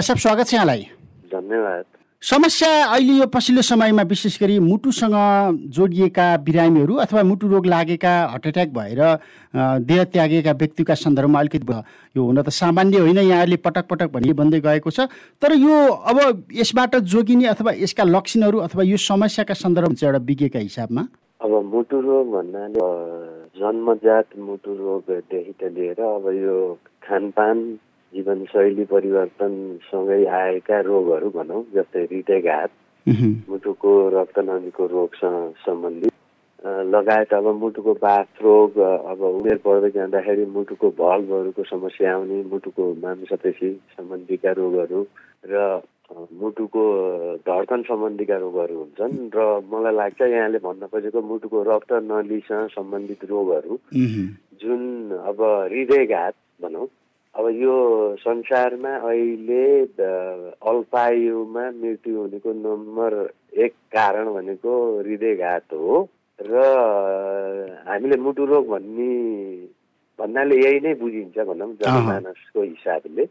साहब स्वागत छ यहाँलाई। धन्यवाद। समस्या अहिले यो पछिल्लो समयमा विशेष गरी मुटुसँग जोडिएका बिरामीहरू अथवा मुटु रोग लागेका हार्ट एट्याक भएर देह त्यागेका व्यक्तिका सन्दर्भमा अलिकति यो हुन त सामान्य होइन यहाँहरूले पटक पटक भनि भन्दै गएको छ। तर यो अब यसबाट जोगिने अथवा यसका लक्षणहरू अथवा यो समस्याका सन्दर्भमा चाहिँ एउटा विज्ञका हिसाबमा? अब मुटु रोग भन्नाले जन्मजात मुटु रोगदेखि त लिएर अब यो खानपान जीवनशैली परिवर्तनसँगै आएका रोगहरू भनौँ जस्तै हृदयघात मुटुको रक्तनलीको रोगसँग सम्बन्धित। लगायत अब मुटुको बाथ रोग अब उमेर बढ्दै जाँदाखेरि मुटुको भल्भहरूको समस्या आउने मुटुको मांसपेशी सम्बन्धीका रोगहरू र मुटुको धड्कन सम्बन्धीका रोगहरू हुन्छन् र मलाई लाग्छ यहाँले भन्न खोजेको मुटुको रक्त नलीसँग सम्बन्धित रोगहरू जुन अब हृदयघात भनौँ अब यो संसारमा अहिले अल्पायुमा मृत्यु हुनेको नम्बर एक कारण भनेको हृदयघात हो र हामीले मुटु रोग भन्ने भन्नाले यही नै बुझिन्छ भनौँ जनमानसको हिसाबले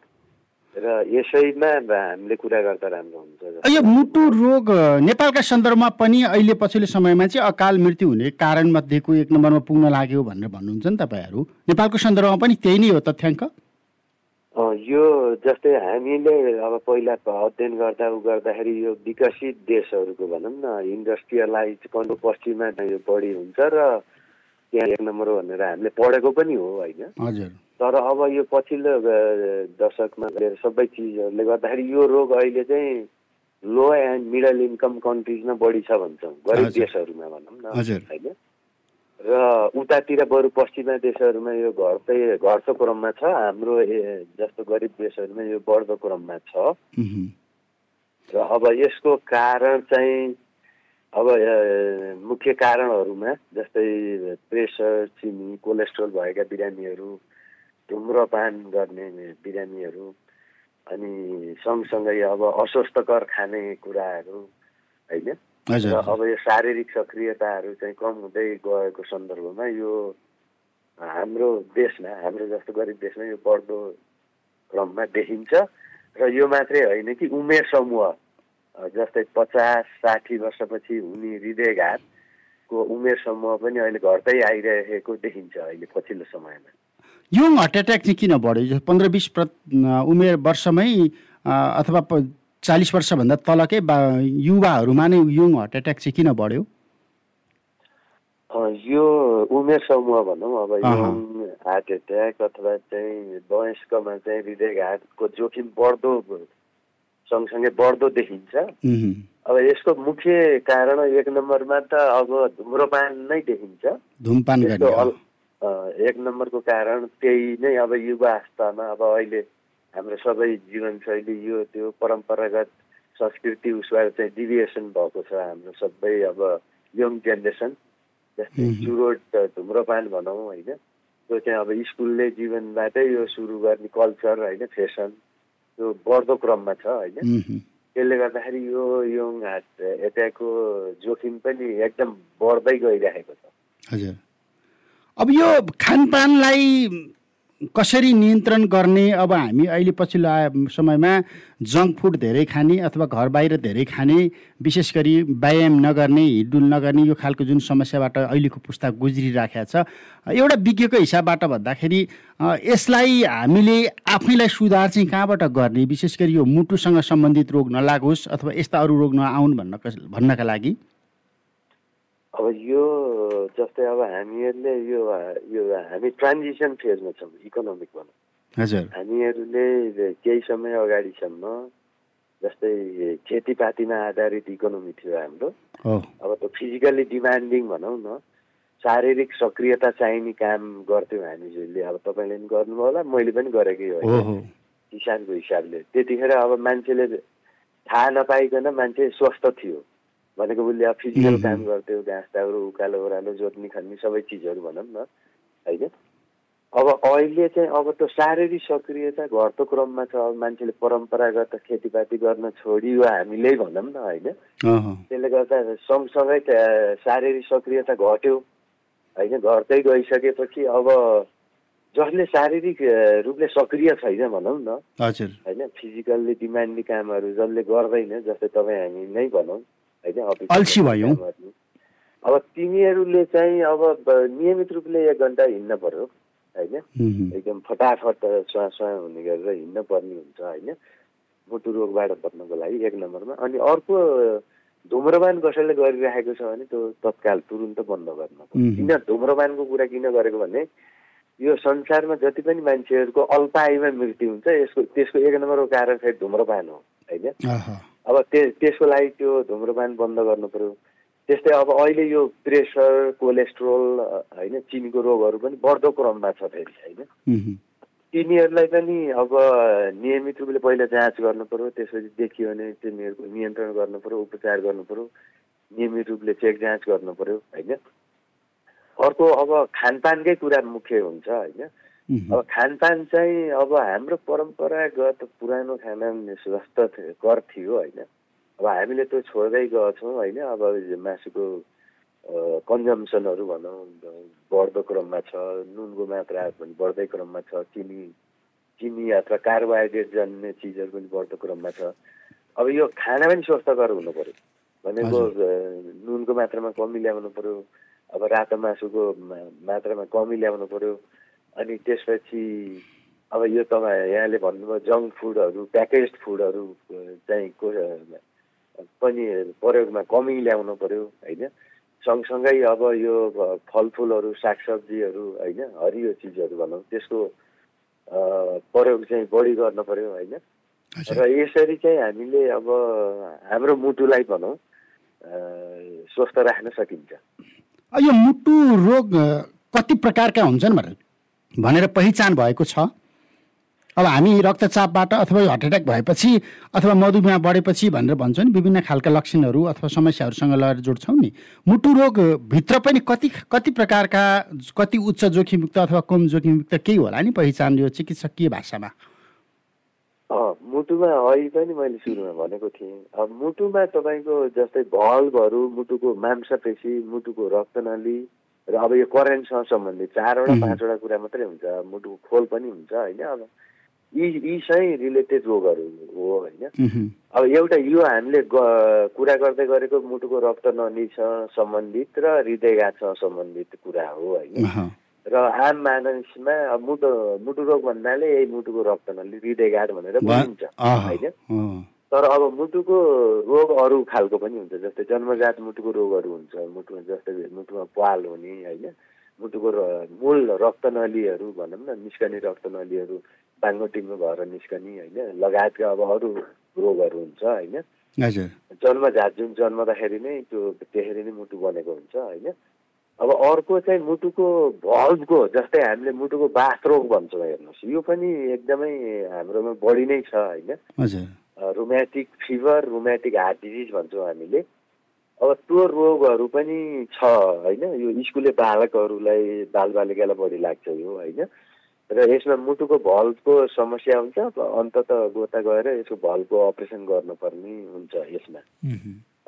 र यसैमा हामीले कुरा गर्दा राम्रो हुन्छ यो मुटु रोग नेपालका सन्दर्भमा पनि अहिले पछिल्लो समयमा चाहिँ अकाल मृत्यु हुने कारण मध्येको एक नम्बरमा पुग्न लाग्यो भनेर भन्नुहुन्छ नि तपाईँहरू। नेपालको सन्दर्भमा पनि त्यही नै हो तथ्याङ्क। यो जस्तै हामीले अब पहिला अध्ययन गर्दा उ गर्दाखेरि यो विकसित देशहरूको भनौँ न इन्डस्ट्रियलाइज कन्ट्रो पश्चिममा यो बढी हुन्छ र त्यहाँ एक नम्बर हो भनेर हामीले पढेको पनि हो होइन तर अब यो पछिल्लो दशकमा सबै चिजहरूले गर्दाखेरि यो रोग अहिले चाहिँ लो एन्ड मिडल इन्कम कन्ट्रिजमा बढी छ भन्छौँ गरिब। देशहरूमा भनौँ न। होइन र उतातिर बरु पश्चिमा देशहरूमा यो घट्दै घट्दो क्रममा छ हाम्रो जस्तो गरिब देशहरूमा यो बढ्दो क्रममा छ। र अब यसको कारण चाहिँ अब मुख्य कारणहरूमा जस्तै प्रेसर चिनी कोलेस्ट्रोल भएका बिरामीहरू धुम्रपान गर्ने बिरामीहरू अनि सँगसँगै अब अस्वस्थकर खाने कुराहरू होइन? र अब यो शारीरिक सक्रियताहरू चाहिँ कम हुँदै गएको सन्दर्भमा यो हाम्रो देशमा हाम्रो जस्तो गरिब देशमा यो बढ्दो क्रममा देखिन्छ र यो मात्रै होइन कि उमेर समूह जस्तै पचास साठी वर्षपछि हुने हृदयघातको उमेर समूह पनि अहिले घट्दै आइरहेको देखिन्छ अहिले पछिल्लो समयमा यङ हार्ट एट्याक चाहिँ किन बढ्यो पन्ध्र बिस प्र उमेर वर्षमै अथवा चालिस वर्षभन्दा तलकै बा युवाहरूमा नै यङ हार्ट एट्याक चाहिँ किन बढ्यो? यो उमेर समूह भनौँ अब। यङ हार्ट एट्याक अथवा चाहिँ वयस्कमा चाहिँ हृदयघातको जोखिम बढ्दो सँगसँगै बढ्दो देखिन्छ। अब यसको मुख्य कारण एक नम्बरमा त अब धुम्रपान नै देखिन्छ। धुमपान एक नम्बरको कारण त्यही नै अब युवा अवस्थामा अब अहिले हाम्रो सबै जीवनशैली यो त्यो परम्परागत संस्कृति उसबाट चाहिँ डिभिएसन भएको छ। हाम्रो सबै अब यङ जेनेरेसन जस्तै। चुरोट धुम्रपान भनौँ होइन। त्यो चाहिँ अब स्कुलले जीवनबाटै यो सुरु गर्ने कल्चर होइन फेसन यो बढ्दो क्रममा छ होइन। त्यसले गर्दाखेरि यो यङ हार्ट एट्याकको जोखिम पनि एकदम बढ्दै गइरहेको छ। हजुर। अब यो खानपानलाई कसरी नियन्त्रण गर्ने? अब हामी अहिले पछिल्लो आए- समयमा जङ्क फुड धेरै खाने अथवा घर बाहिर धेरै खाने विशेष गरी व्यायाम नगर्ने हिडडुल नगर्ने यो खालको जुन समस्याबाट अहिलेको पुस्ता गुज्रिराखेको छ एउटा विज्ञको हिसाबबाट भन्दाखेरि यसलाई हामीले आफैलाई सुधार चाहिँ कहाँबाट गर्ने? विशेष गरी यो मुटुसँग सम्बन्धित रोग नलागोस् अथवा यस्ता अरू रोग नआउन् भन्नका भन्नका लागि। अब यो जस्तै अब हामीहरूले यो यो हामी ट्रान्जिसन फेजमा छौँ इकोनोमिक भनौँ। हजुर। हामीहरूले केही समय अगाडिसम्म जस्तै खेतीपातीमा आधारित इकोनोमी थियो हाम्रो। अब त्यो फिजिकल्ली डिमान्डिङ भनौँ न शारीरिक सक्रियता चाहिने काम गर्थ्यौँ हामीले अब तपाईँले पनि गर्नुभयो होला मैले पनि गरेकै हो। किसानको हिसाबले। त्यतिखेर अब मान्छेले थाहा नपाइकन मान्छे स्वस्थ थियो। भनेको उसले अब फिजिकल। काम गर्थ्यो घाँस दाउरो उकालो ओह्रालो जोत्ने खन्ने सबै चिजहरू भनौँ न होइन? अब अहिले चाहिँ अब त्यो शारीरिक सक्रियता घट्दो क्रममा छ अब मान्छेले परम्परागत खेतीपाती गर्न छोडियो हामीले भनौँ न होइन? त्यसले गर्दा सँगसँगै शारीरिक सक्रियता घट्यो होइन? घट्दै गइसकेपछि अब जसले शारीरिक रूपले सक्रिय छैन भनौँ न हजुर। होइन? फिजिकल्ली डिमान्डी कामहरू जसले गर्दैन जस्तै तपाईँ हामी नै भनौँ होइन अल्छी भयौँ। अब तिमीहरूले चाहिँ अब नियमित रूपले एक घन्टा हिँड्न पर्यो होइन? एकदम फटाफट स्वा स्वा हुने गरेर हिँड्न पर्ने हुन्छ होइन? मुटु रोगबाट बच्नको लागि एक नम्बरमा। अनि अर्को धुम्रपान कसैले गरिराखेको छ भने त्यो तत्काल तुरुन्त बन्द गर्न. किन धुम्रपानको कुरा किन गरेको भने यो संसारमा जति पनि मान्छेहरूको अल्पायुमा मृत्यु हुन्छ यसको त्यसको एक नम्बरको कारण फेरि धुम्रपान हो होइन? अब त्य त्यसको लागि त्यो धुम्रपान बन्द गर्नु पर्यो। त्यस्तै अब अहिले यो प्रेसर कोलेस्ट्रोल होइन चिनीको रोगहरू पनि बढ्दो क्रममा छ फेरि होइन? तिनीहरूलाई पनि अब नियमित रूपले पहिला जाँच गर्नु पर्यो त्यसपछि देखियो भने तिनीहरूको नियन्त्रण गर्नु पर्यो उपचार गर्नु पर्यो नियमित रूपले चेक जाँच गर्नु पर्यो होइन? अर्को अब खानपानकै कुरा मुख्य हुन्छ होइन? अब खानपान चाहिँ अब हाम्रो परम्परागत पुरानो खाना स्वस्थ कर थियो होइन। अब हामीले त्यो छोड्दै गएछौँ होइन। अब मासुको कन्जम्सनहरू भनौँ बढ्दो क्रममा छ नुनको मात्रा पनि बढ्दै क्रममा छ चिनी चिनी अथवा कार्बोहाइड्रेट जन्ने चिजहरू पनि बढ्दो क्रममा छ। अब यो खाना पनि स्वस्थकर हुनु पर्यो। भनेको नुनको मात्रामा कमी ल्याउनु पर्यो। अब रातो मासुको मात्रामा कमी ल्याउनु पर्यो। अनि त्यसपछि अब यो तपाईँ यहाँले भन्नुभयो जङ्क फुडहरू प्याकेज फुडहरू चाहिँ पनि प्रयोगमा कमी ल्याउनु पर्यो होइन? सँगसँगै अब यो फलफुलहरू सागसब्जीहरू होइन? हरियो चिजहरू भनौँ त्यसको प्रयोग चाहिँ बढी गर्न पर्यो होइन। र यसरी चाहिँ हामीले अब हाम्रो मुटुलाई भनौँ स्वस्थ राख्न सकिन्छ। यो मुटु रोग कति प्रकारका हुन्छन् भनेर? भनेर पहिचान भएको छ। अब हामी रक्तचापबाट अथवा हार्ट एट्याक भएपछि अथवा मधुमेह बढेपछि भनेर भन्छौँ नि विभिन्न खालका लक्षणहरू अथवा समस्याहरूसँग लगेर जोड्छौँ नि। मुटु रोग भित्र पनि कति कति प्रकारका कति उच्च जोखिमयुक्त अथवा कम जोखिमयुक्त केही होला नि पहिचान यो चिकित्सकीय भाषामा? मुटुमा अहिले पनि मैले सुरुमा भनेको थिएँ। अब मुटुमा तपाईँको जस्तै भल्भहरू मुटुको मांसपेशी मुटुको रक्तनली र अब यो करेन्टसँग सम्बन्धित चारवटा. पाँचवटा कुरा मात्रै हुन्छ मुटुको खोल पनि हुन्छ होइन? अब यी यी चाहिँ रिलेटेड रोगहरू हो होइन? अब एउटा यो हामीले कुरा गर्दै गरेको मुटुको रक्तनलीसँग सम्बन्धित र हृदयघातसँग सम्बन्धित कुरा हो होइन? र आम मानिसमा अब मुटु मुटु रोग भन्नाले यही मुटुको रक्तनली हृदयघात भनेर अहँ, होइन? तर अब मुटुको रोग अरू खालको पनि हुन्छ जस्तै जन्मजात मुटुको रोगहरू हुन्छ मुटुमा जस्तै मुटुमा पाल हुने होइन? मुटुको र- मूल रक्तनलीहरू भनौँ न निस्कने रक्तनलीहरू बाङ्गो टिङ्गो भएर निस्कने होइन? लगायतका अब अरू रोगहरू हुन्छ होइन? जन्मजात जुन जन्मदाखेरि नै त्यो त्यसरी नै मुटु बनेको हुन्छ होइन? अब अर्को चाहिँ मुटुको भल्भको जस्तै हामीले मुटुको बाथरोग भन्छौँ हेर्नुहोस्। यो पनि एकदमै हाम्रोमा बढी नै छ होइन? Rheumatic fever rheumatic heart disease भन्छौँ हामीले। अब त्यो रोगहरू पनि छ होइन? यो स्कुले बालकहरूलाई बालबालिकालाई बढी लाग्छ यो होइन? र यसमा मुटुको भल्भको समस्या हुन्छ अन्तत गोता गएर यसको भल्भको अपरेसन गर्नुपर्ने हुन्छ यसमा।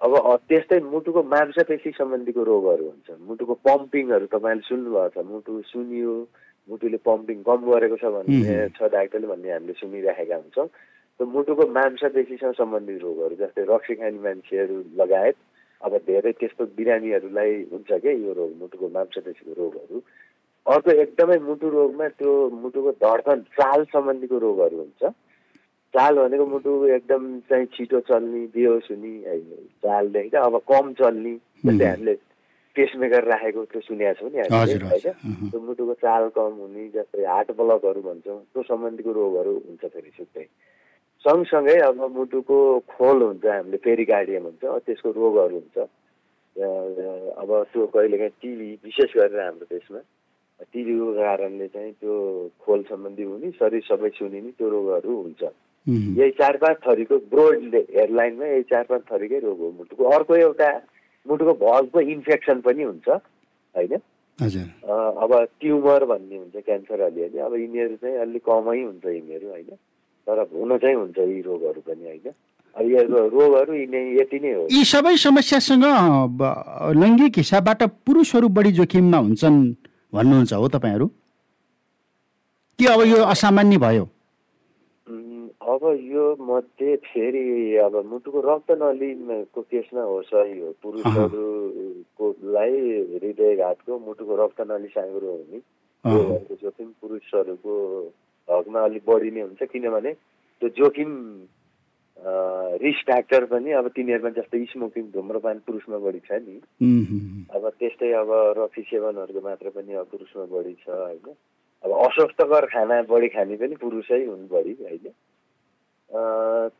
अब त्यस्तै मुटुको मांसपेशी सम्बन्धीको रोगहरू हुन्छ। मुटुको पम्पिङहरू तपाईँले सुन्नुभएको छ। मुटु सुनियो मुटुले पम्पिङ कम गरेको छ भन्ने. छ डाक्टरले भन्ने हामीले सुनिराखेका हुन्छौँ। त्यो मुटुको मांसपेशीसँग सम्बन्धित रोगहरू जस्तै रक्सी खाने मान्छेहरू लगायत अब धेरै त्यस्तो बिरामीहरूलाई हुन्छ क्या यो रोग मुटुको मांसपेशीको रोगहरू। अर्को एकदमै मुटु रोगमा त्यो मुटुको धड्कन चाल सम्बन्धीको रोगहरू हुन्छ। चाल भनेको मुटु एकदम चाहिँ छिटो चल्ने बेहोस हुने चालदेखि अब कम चल्ने जस्तै. हामीले पेसमेकर राखेको त्यो सुनेका छौँ नि हामीले होइन त्यो मुटुको चाल कम हुने जस्तै हार्ट ब्लकहरू भन्छौँ त्यो सम्बन्धीको रोगहरू हुन्छ फेरि छुट्टै। सँगसँगै अब मुटुको खोल हुन्छ हामीले पेरिकार्डियम हुन्छ त्यसको रोगहरू हुन्छ। अब त्यो कहिलेकाहीँ टिभी विशेष गरेर हाम्रो देशमा टिभीको कारणले चाहिँ त्यो खोल सम्बन्धी हुने शरीर सबै सुनिने त्यो रोगहरू हुन्छ। यही चार पाँच थरीको ब्रोड हेडलाइनमा यही चार पाँच थरीकै रोग हो मुटुको। अर्को एउटा मुटुको भल्भको इन्फेक्सन पनि हुन्छ होइन? अब ट्युमर भन्ने हुन्छ क्यान्सर अलिअलि। अब यिनीहरू चाहिँ अलिक कमै हुन्छ यिनीहरू होइन? तर हुन चाहिँ हुन्छ यी रोगहरू पनि होइन? अब यो रोगहरू यिनी यति नै हो। यी सबै समस्यासँग लैङ्गिक हिसाबबाट पुरुषहरू बढी जोखिममा हुन्छन् भन्नुहुन्छ हो तपाईँहरू? के अब यो असामान्य भयो? अब यो मध्ये फेरि अब मुटुको रक्त नलीको केसमा हो सही हो। पुरुषहरूकोलाई हृदयघातको मुटुको रक्त नली साँगुरो हुने जोखिम पुरुषहरूको हकमा अलिक बढी नै हुन्छ किनभने त्यो जोखिम रिस्क फ्याक्टर पनि अब तिनीहरूमा जस्तै स्मोकिङ धुम्रपान पुरुषमा बढी छ नि। अब त्यस्तै अब रफी सेवनहरूको मात्रा पनि अब पुरुषमा बढी छ होइन? अब अस्वस्थकर खाना बढी खाने पनि पुरुषै हुन् बढी होइन?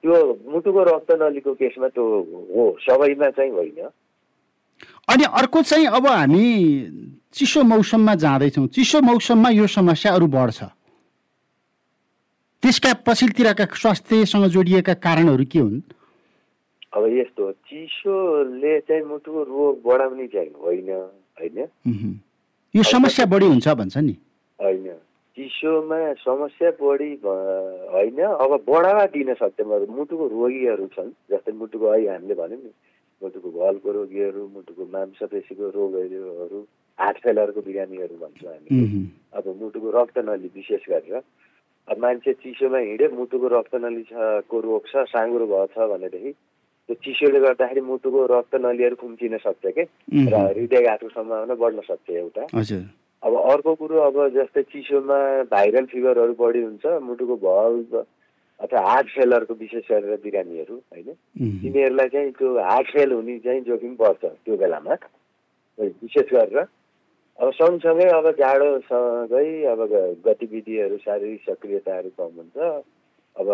त्यो मुटुको रक्त नलीको केसमा त्यो हो सबैमा चाहिँ होइन। अनि अर्को चाहिँ अब हामी चिसो मौसममा जाँदैछौँ। चिसो मौसममा यो समस्या अरू बढ्छ। त्यसका पछिल्लोतिरका स्वास्थ्यसँग जोडिएका कारणहरू के हुन्? अब यस्तो चिसोले चाहिँ मुटुको रोग बढाउने चाहिँ होइन होइन। यो समस्या बढी हुन्छ भन्छ नि। होइन। चिसोमा समस्या बढी होइन? अब बढावा दिन सक्छ मुटुको रोगीहरू छन् जस्तै मुटुको अहिले हामीले भन्यौँ नि मुटुको घलको रोगीहरू मुटुको मांसपेशीको रोगहरू हार्ट फेलरको बिरामीहरू भन्छौँ हामी। अब मुटुको रक्त नली विशेष गरेर मान्छे चिसोमा हिँड्यो मुटुको रक्त नली छ को रोग छ साँगुरो भएको छ भनेदेखि त्यो चिसोले गर्दाखेरि मुटुको रक्त नलीहरू खुम्चिन सक्छ के। र हृदयघातको सम्भावना बढ्न सक्छ एउटा। अब अर्को कुरो अब जस्तै चिसोमा भाइरल फिभरहरू बढी हुन्छ मुटुको भल्भ अथवा हार्ट फेलरको विशेष गरेर बिरामीहरू होइन। तिनीहरूलाई चाहिँ त्यो हार्ट फेल हुने चाहिँ जोखिम बढ्छ त्यो बेलामा। विशेष गरेर अब सँगसँगै अब जाडोसँगै अब गतिविधिहरू शारीरिक सक्रियताहरू कम हुन्छ। अब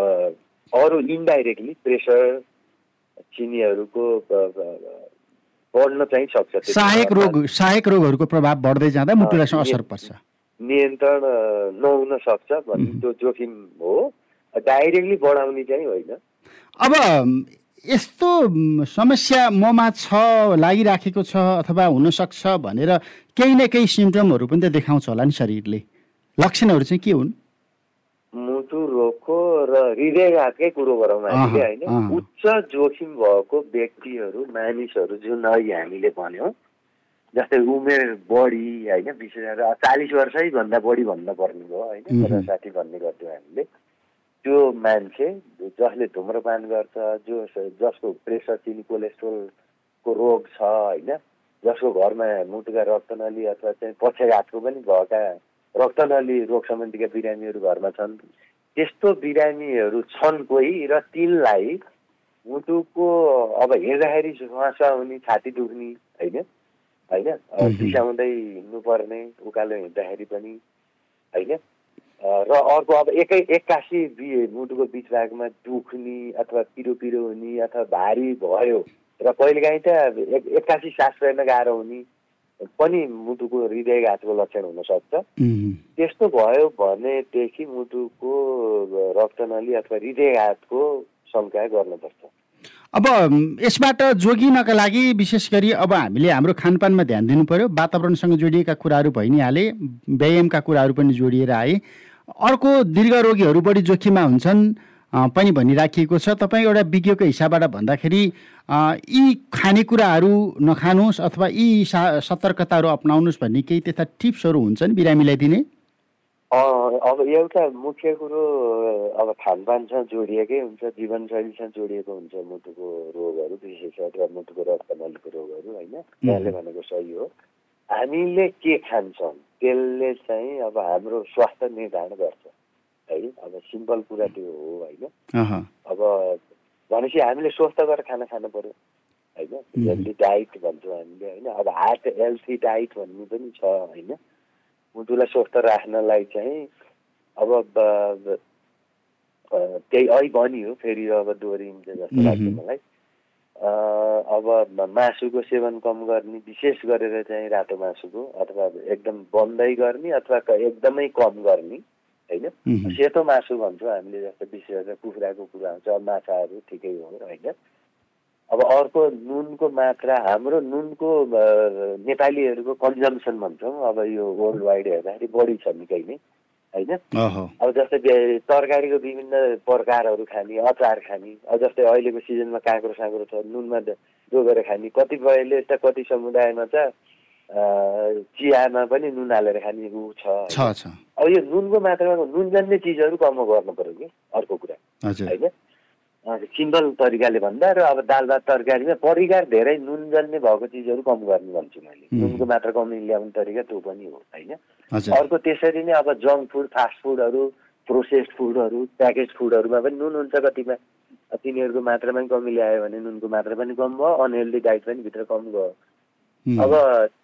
अरू इन्डाइरेक्टली प्रेसर चिनीहरूको बढ्न चाहिँ सक्छ सहायक। रोग सहायक रोगहरूको प्रभाव बढ्दै जाँदा मुटुलाई असर पर्छ। नियन्त्रण नहुन सक्छ भन्ने त्यो जोखिम हो। डाइरेक्टली बढाउने चाहिँ होइन। अब यस्तो समस्या ममा छ लागिराखेको छ अथवा हुनसक्छ भनेर केही न केही सिम्टमहरू पनि त देखाउँछ होला नि शरीरले। लक्षणहरू चाहिँ के हुन्? मुटु रोगको र हृदयघातकै कुरो गरौँ हामीले होइन। उच्च जोखिम भएको व्यक्तिहरू मानिसहरू जुन अहिले हामीले भन्यौँ जस्तै उमेर बढी होइन? विशेष गरेर चालिस वर्षै भन्दा बढी भन्दा पर्ने भयो होइन? साठी भन्ने गर्थ्यौँ हामीले। त्यो मान्छे जसले धुम्रपान गर्छ जो जसको प्रेसर चिनी कोलेस्ट्रोलको रोग छ होइन जसको घरमा मुटुका रक्तनली अथवा चाहिँ पक्षघातको पनि भएका रक्तनली रोग सम्बन्धीका बिरामीहरू घरमा छन् त्यस्तो बिरामीहरू छन् कोही र तिनलाई मुटुको अब हिँड्दाखेरि श्वास आउने छाती दुख्ने होइन होइन। बिसाउँदै हिँड्नुपर्ने उकालो हिँड्दाखेरि पनि होइन र अर्को अब एकै एक्कासी बि मुटुको बिच भागमा दुख्ने अथवा पिरो पिरो हुने अथवा भारी भयो र कहिलेकाहीँ त एक एक्कासी सास फेर्न गाह्रो हुने पनि मुटुको हृदयघातको लक्षण हुनसक्छ। त्यस्तो भयो भनेदेखि मुटुको रक्तनली अथवा हृदयघातको शङ्का गर्नुपर्छ। अब यसबाट जोगिनका लागि विशेष गरी अब हामीले हाम्रो खानपानमा ध्यान दिनु पर्यो। वातावरणसँग जोडिएका कुराहरू भइ नै हाले व्यायामका कुराहरू पनि जोडिएर आए। अर्को दीर्घ रोगीहरू बढी जोखिममा हुन्छन् पनि भनिराखिएको छ। तपाईँ एउटा विज्ञको हिसाबबाट भन्दाखेरि यी खानेकुराहरू नखानुहोस् अथवा यी सा सतर्कताहरू अप्नाउनुहोस् भन्ने केही त्यस्ता टिप्सहरू हुन्छन् बिरामीलाई दिने? अब एउटा मुख्य कुरो अब खानपानसँग जोडिएकै हुन्छ जीवनशैलीसँग जोडिएको हुन्छ मुटुको रोगहरू विशेष गरेर मुटुको रक्तनलीको रोगहरू होइन? भनेको सही हो। हामीले के खान्छौँ? त्यसले चाहिँ अब हाम्रो स्वास्थ्य निर्धारण गर्छ। है? अब सिम्पल कुरा त्यो हो होइन? अह, अब भनेपछि हामीले स्वस्थ गरेर खाना खानु पर्यो होइन? हेल्दी डाइट भन्छौँ हामीले होइन? अब हार्ट हेल्थी डाइट भन्ने पनि छ होइन? मुटुलाई स्वस्थ राख्नलाई चाहिँ अब त्यही अहिले भनियो फेरि अब दोहोरिन्छ जस्तो लाग्छ। मलाई। अब मासुको सेवन कम गर्ने विशेष गरेर चाहिँ रातो मासुको अथवा एकदम बन्दै गर्ने अथवा एकदमै कम गर्ने होइन। सेतो मासु भन्छौँ हामीले जस्तो विशेष गरेर कुखुराको कुरा हुन्छ माछाहरू ठिकै हो होइन? अब अर्को नुनको मात्रा हाम्रो नुनको नेपालीहरूको कन्जम्सन भन्छौँ अब यो वर्ल्ड वाइड हेर्दाखेरि बढी छ निकै नै। होइन? अब जस्तै तरकारीको विभिन्न प्रकारहरू खाने अचार खाने अब जस्तै अहिलेको सिजनमा काँक्रो साँक्रो छ नुनमा ड- डोबेर खाने कतिपयले त कति समुदायमा त चियामा पनि नुन हालेर खाने ऊ छ। अब यो नुनको मात्रामा नुन जान्ने चिजहरू कम गर्नु पर्यो कि अर्को कुरा। होइन? सिम्पल तरिकाले भन्दा र अब दाल भात तरकारीमा परिकार धेरै नुन जन्ने भएको चिजहरू कम गर्नु भन्छु मैले। नुनको मात्रा कमी ल्याउने तरिका त्यो पनि हो होइन? अर्को त्यसरी नै अब जङ्क फुड फास्ट फुडहरू प्रोसेस्ड फुडहरू प्याकेज फुडहरूमा पनि नुन हुन्छ कतिमा। तिनीहरूको मात्रा पनि कमी ल्यायो भने नुनको मात्रा पनि कम भयो अनहेल्दी डाइट पनि भित्र कम गयो उम्, अब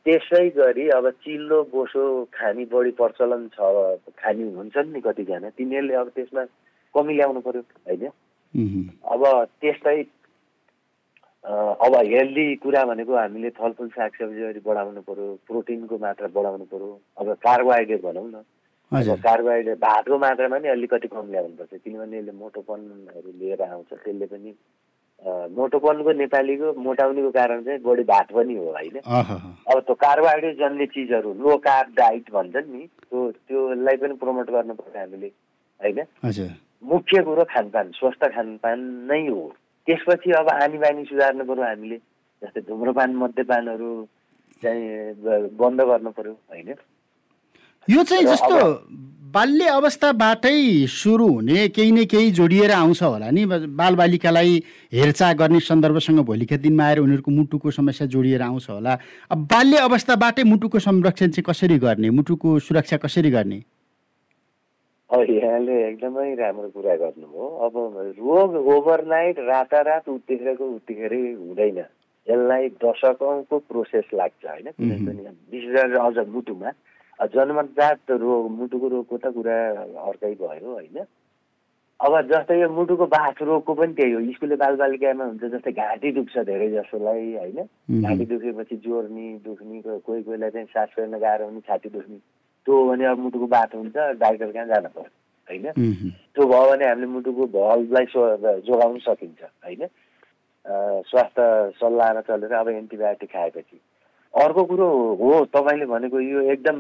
त्यसै गरी अब चिल्लो बोसो खाने बढी प्रचलन छ खाने हुन्छन् नि कतिजना। तिनीहरूले अब त्यसमा कमी ल्याउनु पर्यो होइन? अब त्यस्तै अब हेल्दी कुरा भनेको हामीले फलफुल सागसब्जीहरू बढाउनु पर्यो प्रोटिनको मात्रा बढाउनु पर्यो। अब कार्बोहाइड्रेट भनौँ न। अब कार्बोहाइड्रेट भातको मात्रामा नि अलिकति कम ल्याउनुपर्छ किनभने यसले मोटोपनहरू लिएर आउँछ। त्यसले पनि मोटोपनको नेपालीको मोटाउनेको कारण चाहिँ बढी भात पनि हो होइन? अब त्यो कार्बोहाइड्रेट जन्ने चिजहरू लो कार्ब डाइट भन्छन् नि त्यो त्योलाई पनि प्रमोट गर्नु पर्छ हामीले होइन? मुख्य कुरो खानपान स्वस्थ खानपान नै हो। त्यसपछि अब आनी बानी सुधार्नु पर्यो हामीले जस्तै धुम्रपान मद्यपानहरू चाहिँ बन्द गर्नु पर्यो होइन? यो चाहिँ जस्तो बाल्य अवस्थाबाटै सुरु हुने केही न केही जोडिएर आउँछ होला नि। बालबालिकालाई हेरचाह गर्ने सन्दर्भसँग भोलिका दिनमा आएर उनीहरूको मुटुको समस्या जोडिएर आउँछ होला। अब बाल्य अवस्थाबाटै मुटुको संरक्षण चाहिँ कसरी गर्ने? मुटुको सुरक्षा कसरी गर्ने? यहाँले एकदमै राम्रो कुरा गर्नुभयो अब रोग ओभरनाइट रातारात उत्तिखेरको उत्तिखेरै हुँदैन। यसलाई दशकौँको प्रोसेस लाग्छ होइन? कुनै। पनि विशेष गरेर अझ मुटुमा। जन्मजात रोग मुटुको रोगको त कुरा अर्कै भयो होइन? अब जस्तै यो मुटुको बाथ रोगको पनि त्यही हो। स्कुले बालबालिकामा हुन्छ जस्तै घाँटी दुख्छ धेरै जसोलाई होइन। घाँटी दुखेपछि जोर्नी दुख्ने कोही कोहीलाई चाहिँ सास फेर्न गाह्रो हुने छाती दुख्ने। त्यो हो भने अब मुटुको बाथ हुन्छ डाक्टर कहाँ जानु पर्छ होइन? त्यो भयो भने हामीले मुटुको भल्भलाई सो- जोगाउन सकिन्छ होइन? स्वास्थ्य सल्लाहमा चलेर अब एन्टिबायोटिक खाएपछि। अर्को कुरो हो तपाईँले भनेको यो एकदम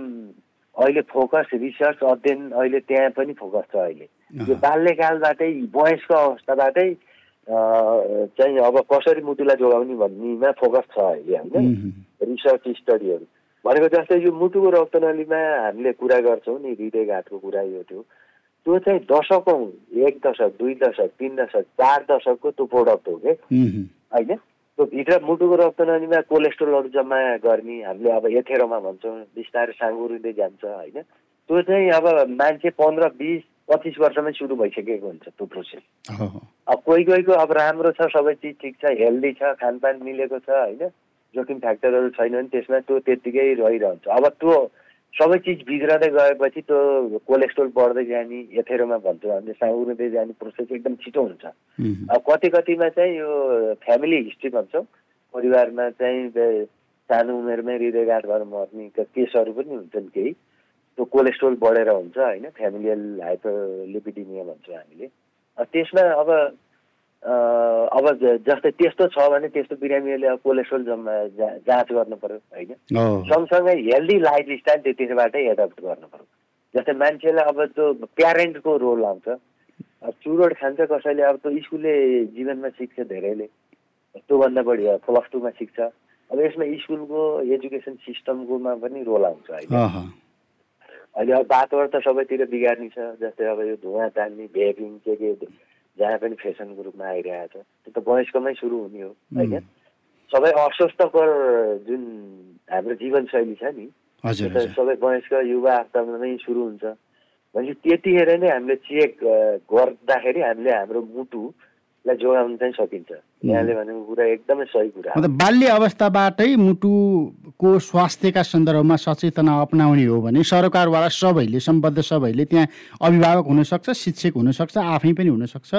अहिले फोकस रिसर्च अध्ययन अहिले त्यहाँ पनि फोकस छ अहिले। यो बाल्यकालबाटै वयस्क अवस्थाबाटै चाहिँ अब कसरी मुटुलाई जोगाउने भन्नेमा फोकस छ अहिले होइन? रिसर्च स्टडीहरू। भनेको जस्तै यो मुटुको रक्तनलीमा हामीले कुरा गर्छौँ नि हृदयघातको कुरा यो थियो। त्यो चाहिँ दशकौँ एक दशक दुई दशक तिन दशक चार दशकको त्यो प्रोडक्ट हो कि? होइन? त्यो भित्र मुटुको रक्तनलीमा कोलेस्ट्रोलहरू जम्मा गर्ने हामीले अब एथेरोमा भन्छौँ बिस्तारै साँगुरिँदै जान्छ होइन? त्यो चाहिँ अब मान्छे पन्ध्र बिस पच्चिस वर्षमै सुरु भइसकेको हुन्छ त्यो प्रोसेस अब कोही कोहीको अब राम्रो छ सबै चिज ठिक छ हेल्दी छ खानपान मिलेको छ होइन? जोखिम फ्याक्टरहरू छैन भने त्यसमा त्यो त्यत्तिकै रहिरहन्छ। अब त्यो सबै चिज बिग्रँदै गएपछि त्यो कोलेस्ट्रोल बढ्दै जाने एथेरोमा भन्छौँ हामीले साउरिँदै जाने प्रोसेस एकदम छिटो हुन्छ। अब कति कतिमा चाहिँ यो फ्यामिली हिस्ट्री भन्छौँ परिवारमा चाहिँ सानो उमेरमै हृदयघात भएर मर्ने केसहरू पनि हुन्छन् केही। त्यो कोलेस्ट्रोल बढेर हुन्छ होइन फ्यामिलियल हाइपरलिपिडिमिया भन्छौँ हामीले। त्यसमा अब अब जस्तै त्यस्तो छ भने त्यस्तो बिरामीहरूले अब कोलेस्ट्रोल जम्मा जाँच गर्नु पर्यो होइन? सँगसँगै हेल्दी लाइफ स्टाइल त्यतिबाटै एडप्ट गर्नु पर्यो। जस्तै मान्छेलाई अब त्यो प्यारेन्टको रोल आउँछ। चुरोट खान्छ कसैले अब त्यो स्कुलले जीवनमा सिक्छ धेरैले। त्योभन्दा बढी प्लस टूमा सिक्छ। अब यसमा स्कुलको एजुकेसन सिस्टमकोमा पनि रोल आउँछ अहिले अह, अहिले अब वातावरण त सबैतिर बिगार्ने छ। जस्तै अब यो धुवा तान्ने भेपिङ के के जहाँ पनि फेसनको रूपमा आइरहेको छ। त्यो त वयस्कमै सुरु हुने हो होइन? सबै अस्वस्थकर जुन हाम्रो जीवनशैली छ नि सबै वयस्क युवा अवस्थामै सुरु हुन्छ। भनेपछि त्यतिखेर नै हामीले चेक गर्दाखेरि हामीले हाम्रो मुटुलाई जोगाउन चाहिँ सकिन्छ। यहाँले भनेको कुरा एकदमै सही कुरा। हो। मतलब बाल्य अवस्थाबाटै मुटुको स्वास्थ्यका सन्दर्भमा सचेतना अप्नाउने हो भने सरकारवाला सबैले सम्बद्ध सबैले त्यहाँ अभिभावक हुनसक्छ शिक्षक हुनसक्छ आफै पनि हुनसक्छ।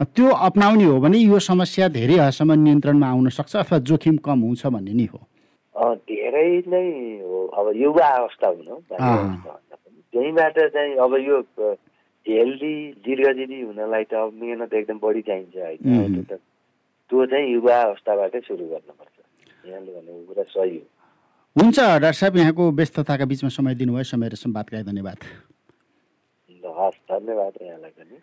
त्यो अप्नाउने हो भने यो समस्या धेरै हदसम्म नियन्त्रणमा आउन सक्छ अथवा जोखिम कम हुन्छ भन्ने नै हो। धेरै नै हो। अब युवा अवस्था हुनु। त्यहीँबाट चाहिँ अब यो हेल्दी दीर्घजीवी हुनलाई त अब मेहनत एकदम बढी चाहिन्छ होइन त्यो चाहिँ युवा अवस्थाबाटै सुरु गर्नुपर्छ। यहाँले भनेको कुरा सही हो। हुन्छ डाक्टर साहब यहाँको व्यस्तताका बिचमा समय दिनुभयो समय र सम्वादका लागि धन्यवाद। हस् धन्यवाद यहाँलाई पनि।